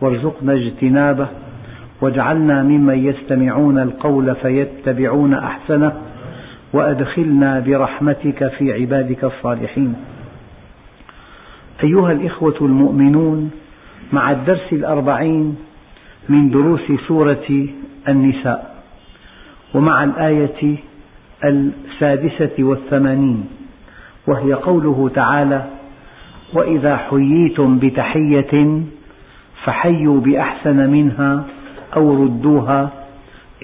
وارزقنا اجتنابه واجعلنا ممن يستمعون القول فيتبعون أحسنه وأدخلنا برحمتك في عبادك الصالحين. أيها الإخوة المؤمنون مع الدرس الأربعين من دروس سورة النساء ومع الآية السادسة والثمانين وهي قوله تعالى وإذا حييتم بتحية فحيوا بأحسن منها أو ردوها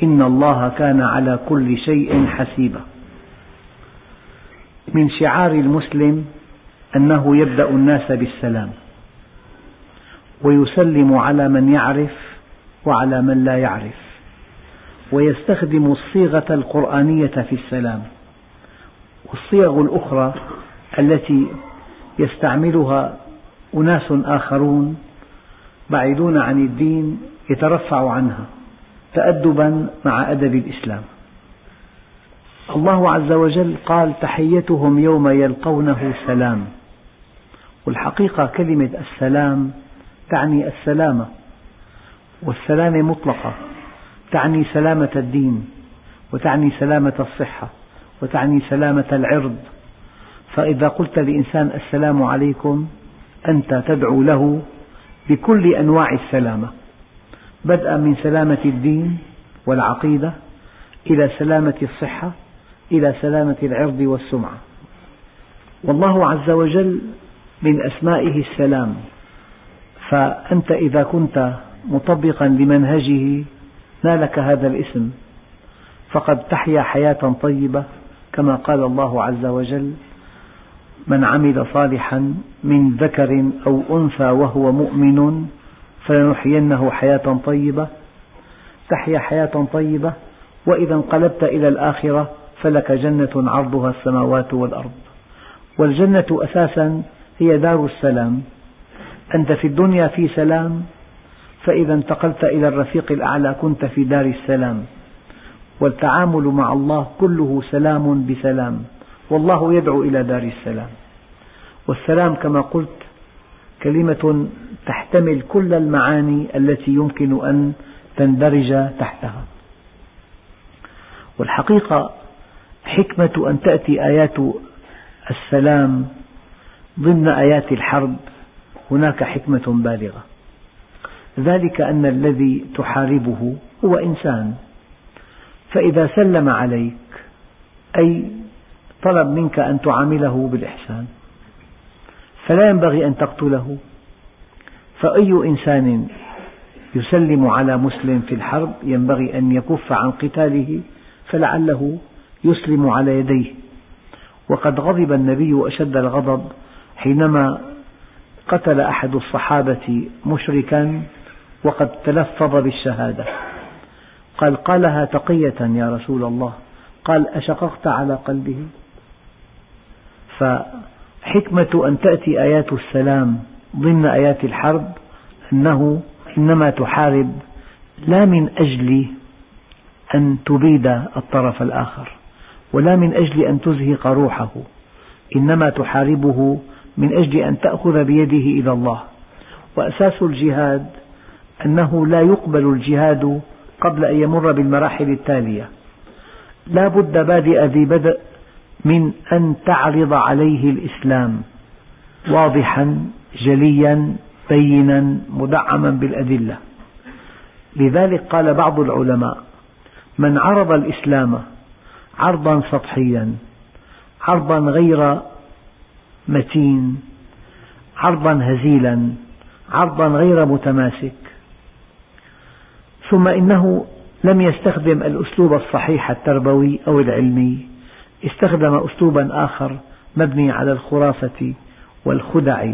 إن الله كان على كل شيء حسيبا. من شعار المسلم أنه يبدأ الناس بالسلام ويسلم على من يعرف وعلى من لا يعرف ويستخدم الصيغة القرآنية في السلام والصيغ الأخرى التي يستعملها أناس آخرون بعيدون عن الدين يترفع عنها تأدبا مع أدب الإسلام. الله عز وجل قال تحيتهم يوم يلقونه سلام. والحقيقة كلمة السلام تعني السلامة والسلامة مطلقة تعني سلامة الدين وتعني سلامة الصحة وتعني سلامة العرض. فإذا قلت لإنسان السلام عليكم أنت تدعو له بكل أنواع السلامة. بدءا من سلامة الدين والعقيدة إلى سلامة الصحة إلى سلامة العرض والسمعة. والله عز وجل من أسمائه السلام. فأنت إذا كنت مطبقا لمنهجه نالك هذا الاسم؟ فقد تحيا حياة طيبة كما قال الله عز وجل من عمل صالحا من ذكر أو أنثى وهو مؤمن فلنحيينه حياة طيبة. تحيا حياة طيبة وإذا انقلبت إلى الآخرة فلك جنة عرضها السماوات والأرض. والجنة أساسا هي دار السلام. أنت في الدنيا في سلام فإذا انتقلت إلى الرفيق الأعلى كنت في دار السلام. والتعامل مع الله كله سلام بسلام. والله يدعو إلى دار السلام. والسلام كما قلت كلمة تحتمل كل المعاني التي يمكن أن تندرج تحتها. والحقيقة حكمة أن تأتي آيات السلام ضمن آيات الحرب هناك حكمة بالغة. ذلك أن الذي تحاربه هو إنسان. فإذا سلم عليك أي طلب منك أن تعامله بالإحسان. فلا ينبغي أن تقتله. فأي إنسان يسلم على مسلم في الحرب ينبغي أن يكف عن قتاله فلعله يسلم على يديه. وقد غضب النبي أشد الغضب حينما قتل أحد الصحابة مشركا وقد تلفظ بالشهادة. قال قالها تقية يا رسول الله. قال أشققت على قلبه؟ فحكمة أن تأتي آيات السلام ضمن آيات الحرب أنه إنما تحارب لا من أجل أن تبيد الطرف الآخر ولا من أجل أن تزهق روحه إنما تحاربه من أجل أن تأخذ بيده إلى الله. وأساس الجهاد أنه لا يقبل الجهاد قبل أن يمر بالمراحل التالية. لا بد بادئ ذي بدء من أن تعرض عليه الإسلام واضحا جليا بينا مدعما بالأدلة. لذلك قال بعض العلماء من عرض الإسلام عرضا سطحيا عرضا غير متين عرضا هزيلا عرضا غير متماسك. ثم إنه لم يستخدم الأسلوب الصحيح التربوي أو العلمي. استخدم أسلوبا آخر مبني على الخرافة والخدع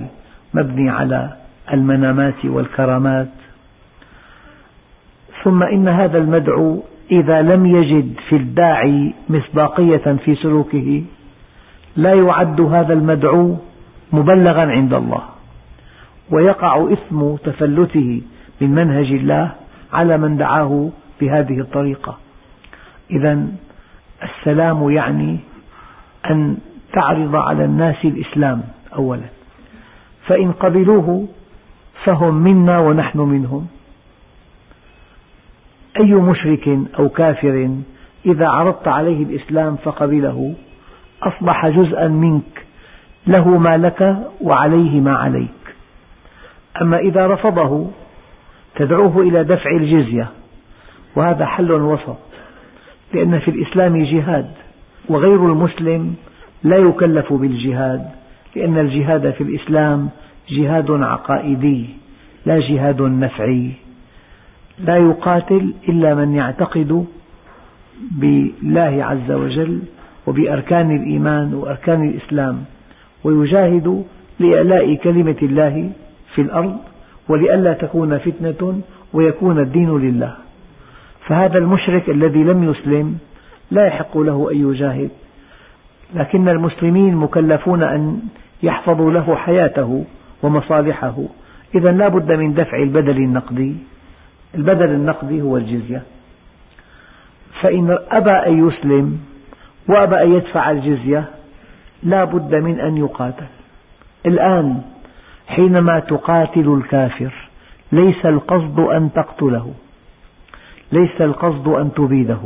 مبني على المنامات والكرامات. ثم إن هذا المدعو إذا لم يجد في الداعي مصداقية في سلوكه لا يعد هذا المدعو مبلغا عند الله ويقع إثم تفلته من منهج الله على من دعاه بهذه الطريقة. إذا السلام يعني أن تعرض على الناس الإسلام أولا. فإن قبلوه فهم منا ونحن منهم. أي مشرك أو كافر إذا عرضت عليه الإسلام فقبله أصبح جزءا منك له ما لك وعليه ما عليك. أما إذا رفضه تدعوه إلى دفع الجزية وهذا حل وسط. لأن في الإسلام جهاد وغير المسلم لا يكلف بالجهاد لأن الجهاد في الإسلام جهاد عقائدي لا جهاد نفعي. لا يقاتل إلا من يعتقد بالله عز وجل وبأركان الإيمان وأركان الإسلام ويجاهد لإعلاء كلمة الله في الأرض ولئلا تكون فتنة ويكون الدين لله. فهذا المشرك الذي لم يسلم لا يحق له أن يجاهد. لكن المسلمين مكلفون أن يحفظوا له حياته ومصالحه. إذا لا بد من دفع البدل النقدي. البدل النقدي هو الجزية. فإن أبى أن يسلم وأبى أن يدفع الجزية لا بد من أن يقاتل. الآن حينما تقاتل الكافر ليس القصد أن تقتله. ليس القصد أن تبيده.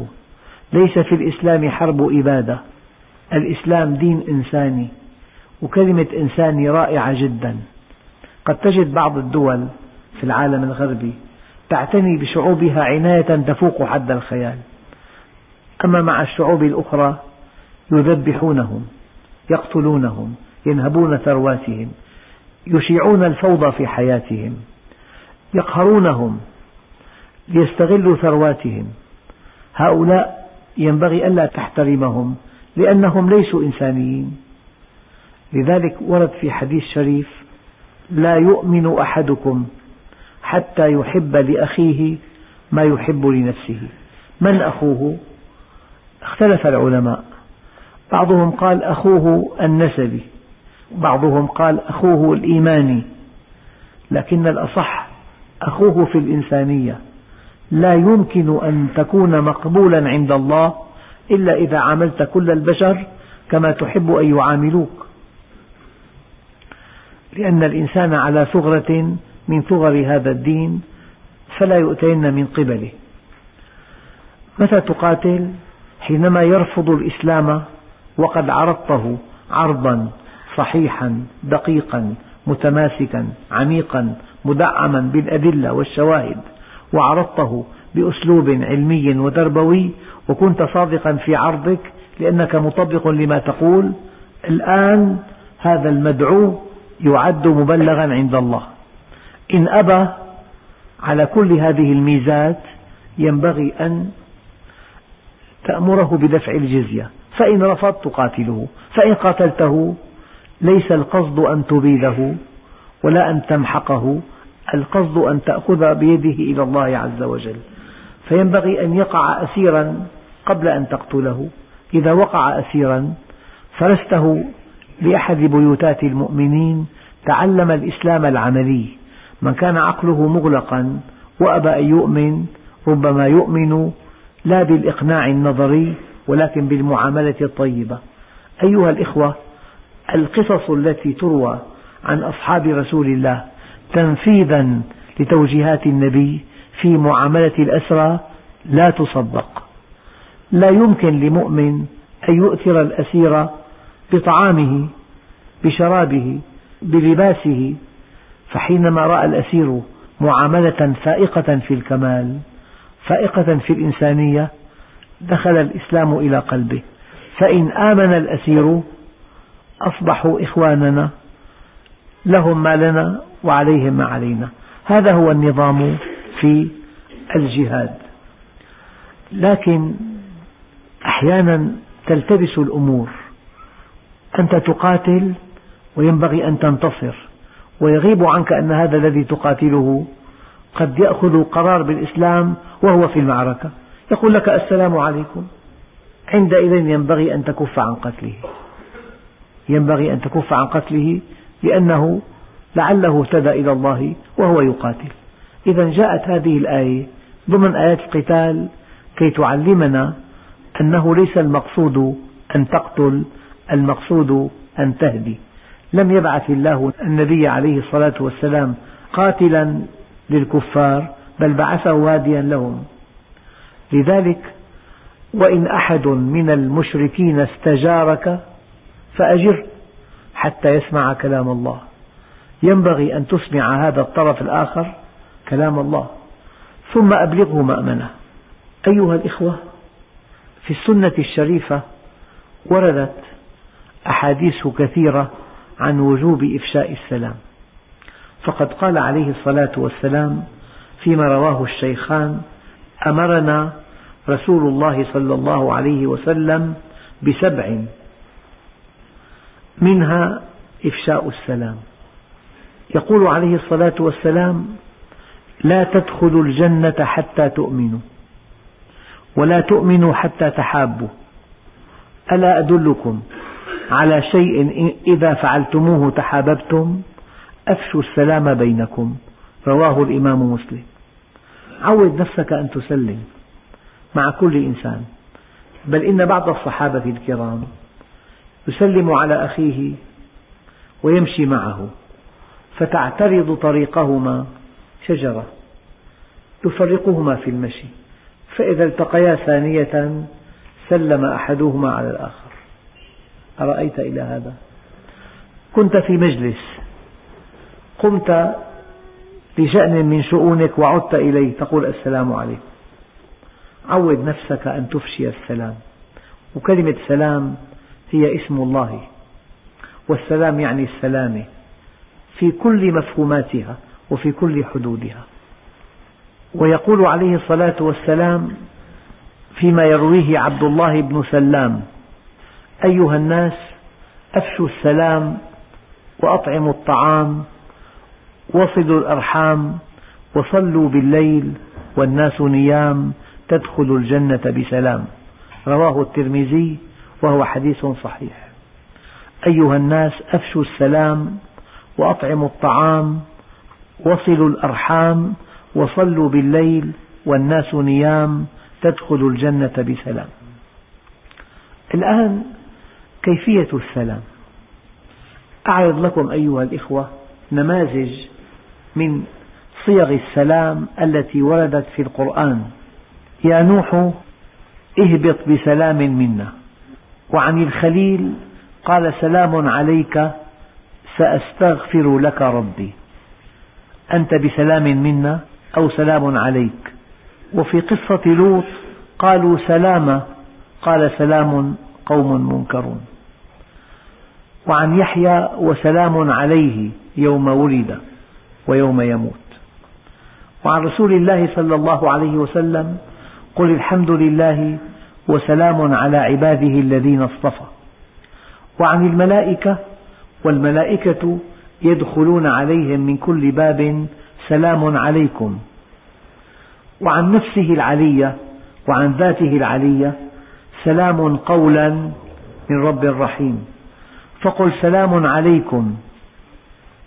ليس في الإسلام حرب إبادة. الإسلام دين إنساني وكلمة إنساني رائعة جدا. قد تجد بعض الدول في العالم الغربي تعتني بشعوبها عناية تفوق حد الخيال. أما مع الشعوب الأخرى يذبحونهم يقتلونهم ينهبون ثرواتهم يشيعون الفوضى في حياتهم يقهرونهم ليستغلوا ثرواتهم. هؤلاء ينبغي ألا تحترمهم لأنهم ليسوا إنسانيين. لذلك ورد في حديث شريف لا يؤمن أحدكم حتى يحب لأخيه ما يحب لنفسه. من أخوه؟ اختلف العلماء. بعضهم قال أخوه النسبي بعضهم قال أخوه الإيماني. لكن الأصح أخوه في الإنسانية. لا يمكن أن تكون مقبولا عند الله إلا إذا عاملت كل البشر كما تحب أن يعاملوك. لأن الإنسان على ثغرة من ثغر هذا الدين فلا يؤتين من قبله. متى تقاتل؟ حينما يرفض الإسلام وقد عرضته عرضا صحيحا دقيقا متماسكا عميقا مدعما بالأدلة والشواهد. وعرضته بأسلوب علمي وتربوي وكنت صادقا في عرضك لأنك مطبق لما تقول الآن هذا المدعو يعد مبلغا عند الله. إن أبى على كل هذه الميزات ينبغي أن تأمره بدفع الجزية. فإن رفضت تقاتله فإن قاتلته ليس القصد أن تبيده ولا أن تمحقه. القصد أن تأخذ بيده إلى الله عز وجل. فينبغي أن يقع أسيرا قبل أن تقتله. إذا وقع أسيرا فرسته لأحد بيوتات المؤمنين تعلم الإسلام العملي. من كان عقله مغلقا وأبى أن يؤمن ربما يؤمن لا بالإقناع النظري ولكن بالمعاملة الطيبة. أيها الإخوة القصص التي تروى عن أصحاب رسول الله تنفيذا لتوجيهات النبي في معاملة الأسرى لا تصدق. لا يمكن لمؤمن أن يؤثر الأسير بطعامه بشرابه بلباسه فحينما رأى الأسير معاملة فائقة في الكمال فائقة في الإنسانية دخل الإسلام إلى قلبه. فإن آمن الأسير أصبحوا إخواننا لهم ما لنا وعليهم ما علينا. هذا هو النظام في الجهاد. لكن أحيانا تلتبس الأمور. أنت تقاتل وينبغي أن تنتصر. ويغيب عنك أن هذا الذي تقاتله قد يأخذ قرار بالإسلام وهو في المعركة. يقول لك السلام عليكم. عندئذ ينبغي أن تكف عن قتله. ينبغي أن تكف عن قتله لأنه لعله اهتدى إلى الله وهو يقاتل. إذا جاءت هذه الآية ضمن آيات القتال كي تعلمنا أنه ليس المقصود أن تقتل المقصود أن تهدي. لم يبعث الله النبي عليه الصلاة والسلام قاتلا للكفار بل بعثه هاديا لهم. لذلك وإن أحد من المشركين استجارك فأجر حتى يسمع كلام الله. ينبغي أن تسمع هذا الطرف الآخر كلام الله. ثم أبلغه مأمنة. أيها الإخوة في السنة الشريفة وردت أحاديث كثيرة عن وجوب إفشاء السلام. فقد قال عليه الصلاة والسلام فيما رواه الشيخان أمرنا رسول الله صلى الله عليه وسلم بسبع منها إفشاء السلام. يقول عليه الصلاة والسلام لا تدخلوا الجنة حتى تؤمنوا ولا تؤمنوا حتى تحابوا. ألا أدلكم على شيء إذا فعلتموه تحاببتم؟ أفشوا السلام بينكم. رواه الإمام مسلم. عود نفسك أن تسلم مع كل إنسان. بل إن بعض الصحابة الكرام يسلم على أخيه ويمشي معه. فتعترض طريقهما. شجرة تفرقهما في المشي فإذا التقيا ثانية سلم أحدهما على الآخر. أرأيت إلى هذا؟ كنت في مجلس. قمت لشأن من شؤونك وعدت إليه تقول السلام عليكم. عود نفسك أن تفشي السلام. وكلمة سلام هي اسم الله. والسلام يعني السلامة في كل مفهوماتها وفي كل حدودها. ويقول عليه الصلاة والسلام فيما يرويه عبد الله بن سلام أيها الناس أفشوا السلام وأطعموا الطعام وصلوا الأرحام وصلوا بالليل والناس نيام تدخلوا الجنة بسلام. رواه الترمذي وهو حديث صحيح. أيها الناس أفشوا السلام وأطعموا الطعام وصلوا الأرحام وصلوا بالليل والناس نيام تدخلوا الجنة بسلام. الآن كيفية السلام؟ أعرض لكم أيها الإخوة نماذج من صيغ السلام التي وردت في القرآن. يا نوح اهبط بسلام منا. وعن الخليل قال سلام عليك سأستغفر لك ربي. أنت بسلام منا أو سلام عليك. وفي قصة لوط قالوا سلاما قال سلام قوم منكرون. وعن يحيى وسلام عليه يوم ولد ويوم يموت. وعن رسول الله صلى الله عليه وسلم قل الحمد لله وسلام على عباده الذين اصطفى. وعن الملائكة والملائكة يدخلون عليهم من كل باب سلام عليكم. وعن نفسه العلية وعن ذاته العلية سلام قولا من رب رحيم. فقل سلام عليكم.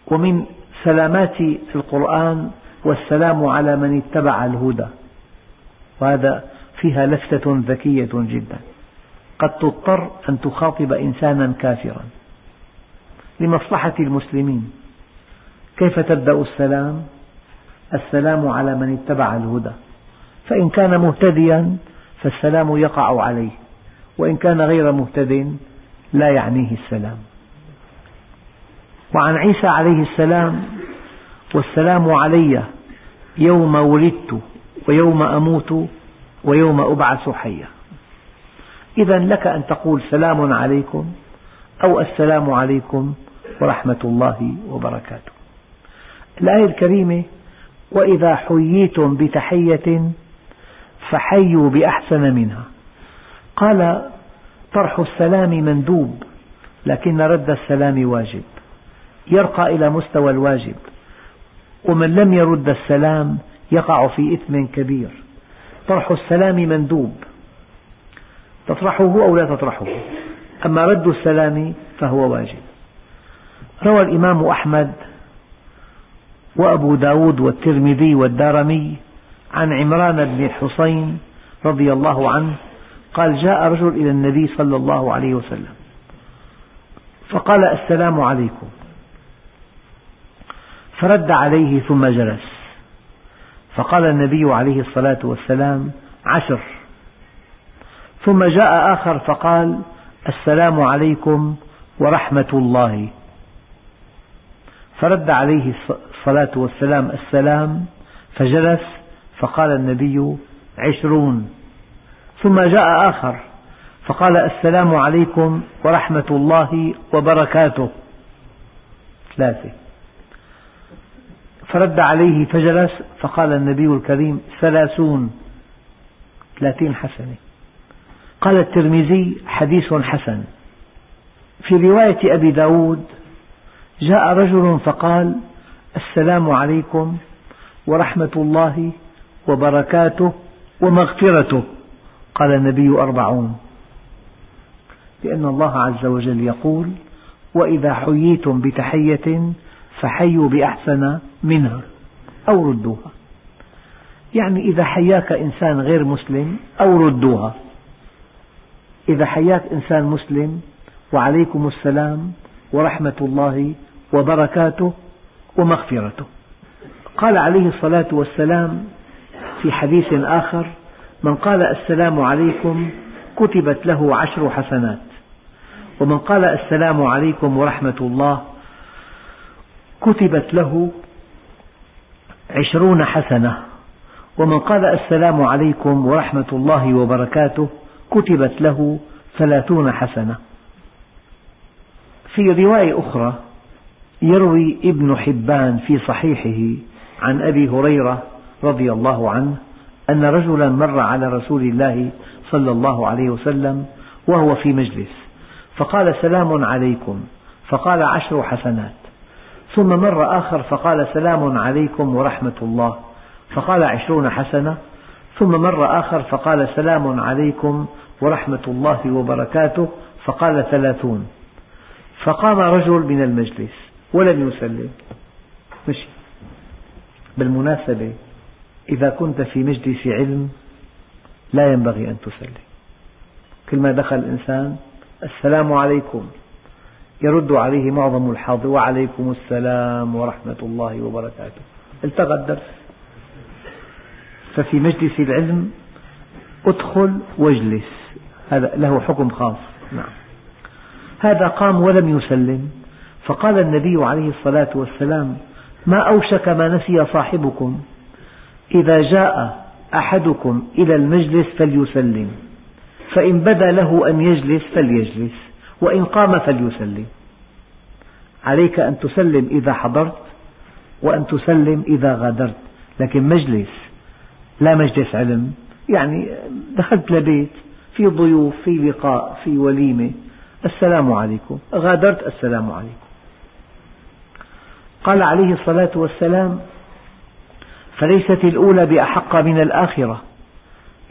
ومن سلامات القرآن والسلام على من اتبع الهدى. وهذا فيها لفتة ذكية جدا. قد تضطر أن تخاطب إنسانا كافرا. لمصلحة المسلمين. كيف تبدأ السلام؟ السلام على من اتبع الهدى. فإن كان مهتديا فالسلام يقع عليه. وإن كان غير مهتد لا يعنيه السلام. وعن عيسى عليه السلام والسلام علي يوم ولدت ويوم أموت ويوم أبعث حيا إذا لك أن تقول سلام عليكم أو السلام عليكم ورحمة الله وبركاته. الآية الكريمة وإذا حييتم بتحية فحيوا بأحسن منها. قال طرح السلام مندوب لكن رد السلام واجب. يرقى إلى مستوى الواجب. ومن لم يرد السلام يقع في إثم كبير. طرح السلام مندوب. تطرحه أو لا تطرحه؟ أما رد السلام فهو واجب. روى الإمام أحمد وأبو داود والترمذي والدارمي عن عمران بن الحصين رضي الله عنه قال جاء رجل إلى النبي صلى الله عليه وسلم فقال السلام عليكم. فرد عليه ثم جلس. فقال النبي عليه الصلاة والسلام عشر. ثم جاء آخر فقال السلام عليكم ورحمة الله. فرد عليه الصلاة والسلام السلام فجلس فقال النبي عشرون. ثم جاء آخر فقال السلام عليكم ورحمة الله وبركاته. ثلاثة. فرد عليه فجلس فقال النبي الكريم ثلاثون. ثلاثين حسنة. قال الترمذي حديث حسن. في رواية أبي داود جاء رجل فقال السلام عليكم ورحمة الله وبركاته ومغفرته. قال النبي أربعون. لأن الله عز وجل يقول وإذا حييتم بتحية فحيوا بأحسن منها أو ردوها. يعني إذا حياك إنسان غير مسلم أو ردوها. إذا حياك إنسان مسلم وعليكم السلام ورحمة الله وبركاته ومغفرته. قال عليه الصلاة والسلام في حديث آخر من قال السلام عليكم كتبت له عشر حسنات ومن قال السلام عليكم ورحمة الله كتبت له عشرون حسنة ومن قال السلام عليكم ورحمة الله وبركاته كتبت له ثلاثون حسنة. في رواية أخرى يروي ابن حبان في صحيحه عن أبي هريرة رضي الله عنه أن رجلا مر على رسول الله صلى الله عليه وسلم وهو في مجلس فقال سلام عليكم فقال عشر حسنات. ثم مر آخر فقال سلام عليكم ورحمة الله فقال عشرون حسنة. ثم مر آخر فقال سلام عليكم ورحمة الله وبركاته فقال ثلاثون. فقام رجل من المجلس ولم يسلم. مشي. بالمناسبة إذا كنت في مجلس علم لا ينبغي أن تسلم. كل ما دخل الإنسان السلام عليكم. يرد عليه معظم الحاضر وعليكم السلام ورحمة الله وبركاته. التغى الدرس. ففي مجلس العلم ادخل واجلس. هذا له حكم خاص. نعم. هذا قام ولم يسلم. فقال النبي عليه الصلاة والسلام ما أوشك ما نسي صاحبكم. إذا جاء أحدكم إلى المجلس فليسلم. فإن بدا له أن يجلس فليجلس وإن قام فليسلم. عليك أن تسلم إذا حضرت وأن تسلم إذا غادرت. لكن مجلس لا مجلس علم. يعني دخلت لبيت. في ضيوف في لقاء في وليمة. السلام عليكم. غادرت؟ السلام عليكم. قال عليه الصلاة والسلام فليست الأولى بأحق من الآخرة.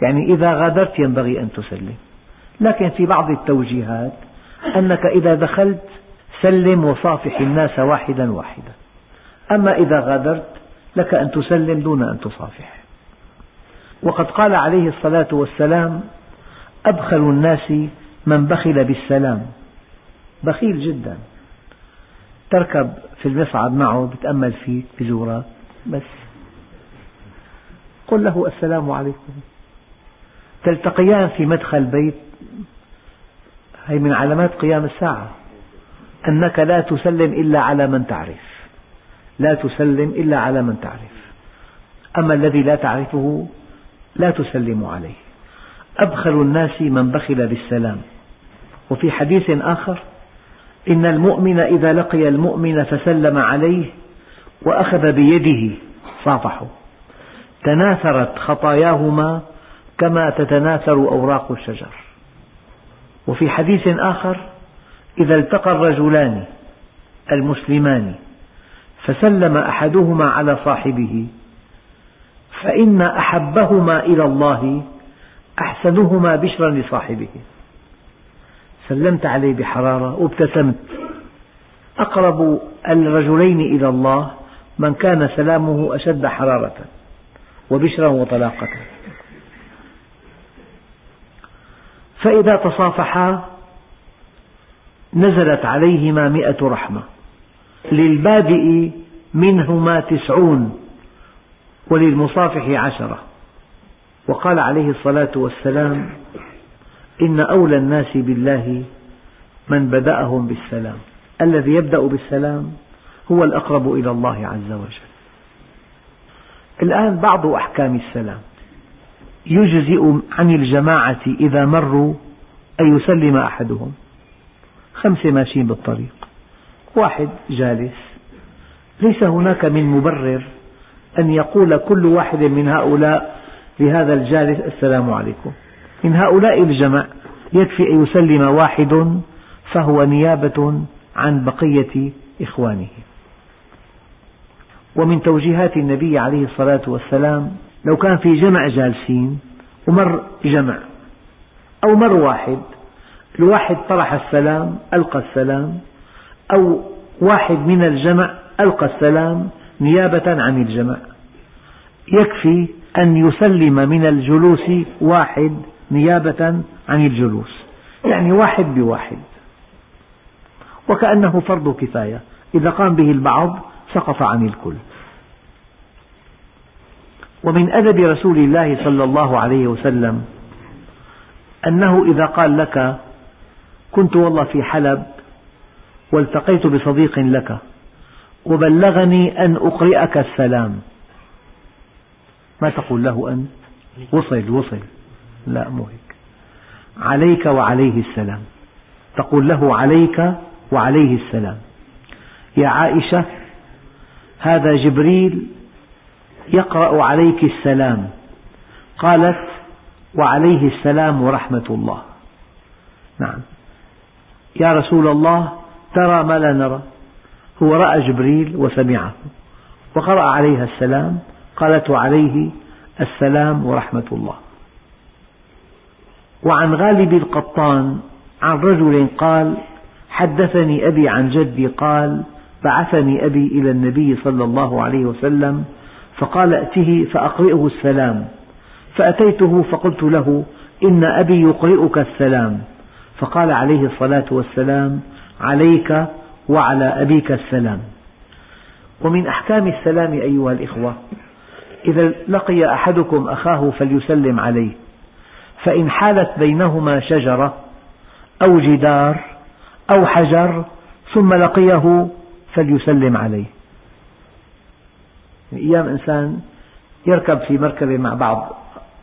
يعني إذا غادرت ينبغي أن تسلم. لكن في بعض التوجيهات أنك إذا دخلت سلم وصافح الناس واحدا واحدا. أما إذا غادرت لك أن تسلم دون أن تصافح. وقد قال عليه الصلاة والسلام أبخل الناس من بخل بالسلام. بخيل جدا. تركب في المصعد معه بتأمل فيك بجوراك بس. قل له السلام عليكم. تلتقيان في مدخل بيت. هي من علامات قيام الساعة. أنك لا تسلم إلا على من تعرف. لا تسلم إلا على من تعرف. أما الذي لا تعرفه لا تسلم عليه. أبخل الناس من بخل بالسلام. وفي حديث آخر إن المؤمن إذا لقي المؤمن فسلم عليه وأخذ بيده صافحوا. تناثرت خطاياهما كما تتناثر أوراق الشجر. وفي حديث آخر إذا التقى الرجلان المسلمان فسلم أحدهما على صاحبه فإن أحبهما إلى الله أحسنهما بشرا لصاحبه. سلمت عليه بحرارة وابتسمت. أقرب الرجلين إلى الله من كان سلامه أشد حرارة وبشرا وطلاقة. فإذا تصافحا نزلت عليهما مئة رحمة. للبادئ منهما تسعون وللمصافح عشرة. وقال عليه الصلاة والسلام إن أولى الناس بالله من بدأهم بالسلام. الذي يبدأ بالسلام هو الأقرب إلى الله عز وجل. الآن بعض أحكام السلام. يجزئ عن الجماعة إذا مروا أن يسلم أحدهم. خمسة ماشيين بالطريق. واحد جالس. ليس هناك من مبرر أن يقول كل واحد من هؤلاء لهذا الجالس السلام عليكم. من هؤلاء الجمع يكفي أن يسلم واحد فهو نيابة عن بقية إخوانه. ومن توجيهات النبي عليه الصلاة والسلام لو كان في جمع جالسين ومر جمع أو مر واحد الواحد طرح السلام ألقى السلام أو واحد من الجمع ألقى السلام نيابة عن الجمع يكفي أن يسلم من الجلوس واحد نيابة عن الجلوس. يعني واحد بواحد. وكأنه فرض كفاية. إذا قام به البعض سقط عن الكل. ومن أدب رسول الله صلى الله عليه وسلم أنه إذا قال لك كنت والله في حلب والتقيت بصديق لك وبلغني أن أقرئك السلام. ما تقول له أنت؟ وصل وصل. لا مو هيك. عليك وعليه السلام. تقول له عليك وعليه السلام. يا عائشة هذا جبريل يقرأ عليك السلام. قالت وعليه السلام ورحمة الله. نعم. يا رسول الله ترى ما لا نرى. هو رأى جبريل وسمعه وقرأ عليها السلام. قالت وعليه السلام ورحمة الله. وعن غالب القطان عن رجل قال حدثني أبي عن جدي قال بعثني أبي إلى النبي صلى الله عليه وسلم فقال ائته فأقرئه السلام. فأتيته فقلت له إن أبي يقرئك السلام. فقال عليه الصلاة والسلام عليك وعلى أبيك السلام. ومن أحكام السلام أيها الإخوة إذا لقي أحدكم أخاه فليسلم عليه. فإن حالت بينهما شجرة أو جدار أو حجر ثم لقيه فليسلم عليه. أيام إنسان يركب في مركبة مع بعض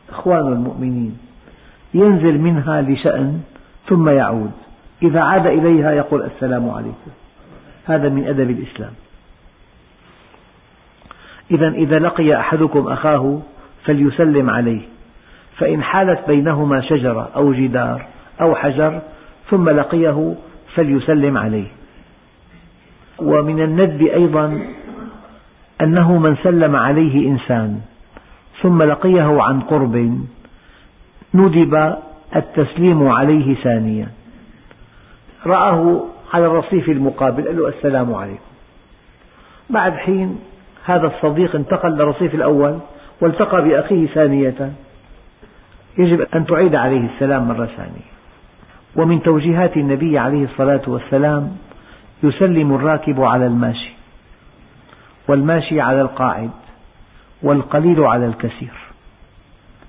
إخوان المؤمنين ينزل منها لشأن ثم يعود. إذا عاد إليها يقول السلام عليكم. هذا من أدب الإسلام. إذا إذا لقي أحدكم أخاه فليسلم عليه فإن حالت بينهما شجرة أو جدار أو حجر ثم لقيه فليسلم عليه. ومن الندب أيضا أنه من سلم عليه إنسان ثم لقيه عن قرب ندب التسليم عليه ثانيا. رآه على الرصيف المقابل قال له السلام عليكم. بعد حين هذا الصديق انتقل للرصيف الأول والتقى بأخيه ثانية. يجب أن تعيد عليه السلام مرة ثانية. ومن توجيهات النبي عليه الصلاة والسلام يسلم الراكب على الماشي والماشي على القاعد والقليل على الكثير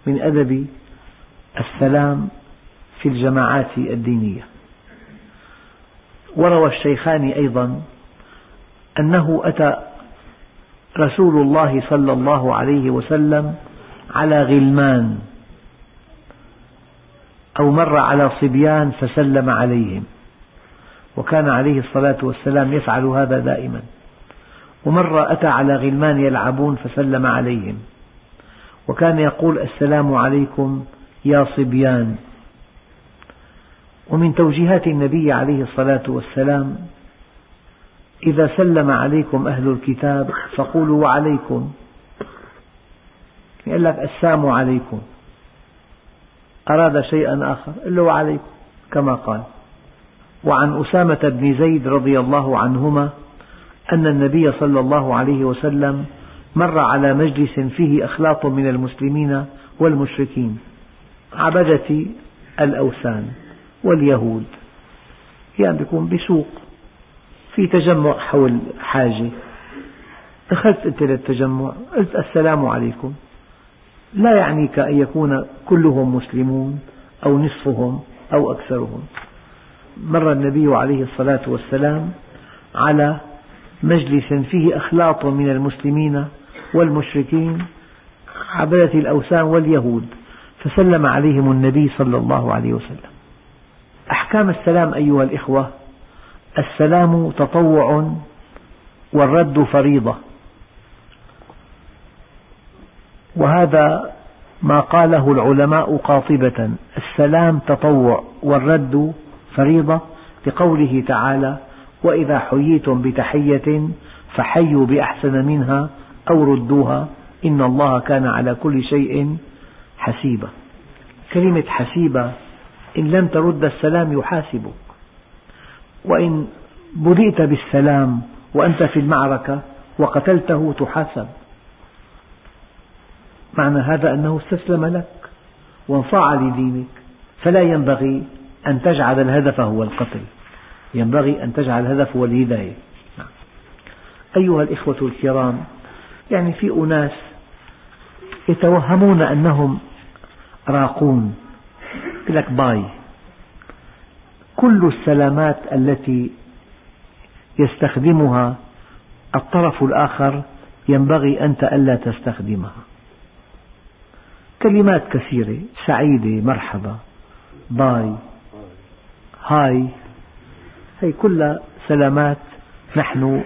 من أدب السلام في الجماعات الدينية. وروى الشيخان أيضا أنه أتى رسول الله صلى الله عليه وسلم على غلمان أو مر على صبيان فسلم عليهم وكان عليه الصلاة والسلام يفعل هذا دائما ومرة أتى على غلمان يلعبون فسلم عليهم وكان يقول السلام عليكم يا صبيان ومن توجيهات النبي عليه الصلاة والسلام إذا سلم عليكم أهل الكتاب فقولوا وعليكم. يقول لك السلام عليكم. أراد شيئا آخر قل له وعليكم كما قال. وعن أسامة بن زيد رضي الله عنهما أن النبي صلى الله عليه وسلم مر على مجلس فيه أخلاط من المسلمين والمشركين عبدة الأوثان واليهود. يعني بيكون بسوق. في تجمع حول حاجة. دخلت أنت للتجمع قلت السلام عليكم. لا يعنيك أن يكون كلهم مسلمون أو نصفهم أو أكثرهم. مر النبي عليه الصلاة والسلام على مجلس فيه أخلاط من المسلمين والمشركين عبدة الأوثان واليهود فسلم عليهم النبي صلى الله عليه وسلم. أحكام السلام أيها الإخوة السلام تطوع والرد فريضة. وهذا ما قاله العلماء قاطبة السلام تطوع والرد فريضة لقوله تعالى وإذا حييتم بتحية فحيوا بأحسن منها أو ردوها إن الله كان على كل شيء حسيبا. كلمة حسيبة إن لم ترد السلام يحاسبك. وإن بدئت بالسلام وأنت في المعركة وقتلته تحاسب. معنى هذا أنه استسلم لك وانصاع لدينك. فلا ينبغي أن تجعل الهدف هو القتل. ينبغي أن تجعل الهدف هو الهداية. نعم. أيها الإخوة الكرام يعني في أناس يتوهمون أنهم راقون يقول لك باي. كل السلامات التي يستخدمها الطرف الآخر ينبغي أنت ألا تستخدمها. كلمات كثيرة سعيدة مرحبا باي هاي هي كلها سلامات نحن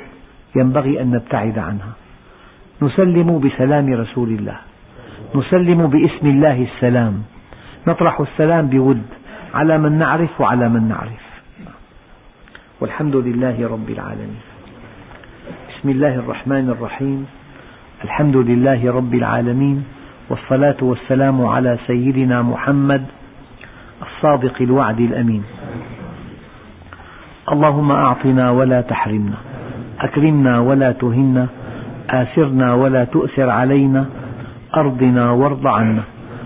ينبغي أن نبتعد عنها. نسلم بسلام رسول الله نسلم باسم الله السلام نطرح السلام بود. على من نعرف وعلى من نعرف. والحمد لله رب العالمين. بسم الله الرحمن الرحيم. الحمد لله رب العالمين. والصلاة والسلام على سيدنا محمد الصادق الوعد الأمين. اللهم أعطنا ولا تحرمنا أكرمنا ولا تهنا آثرنا ولا تؤثر علينا أرضنا وارض عنا.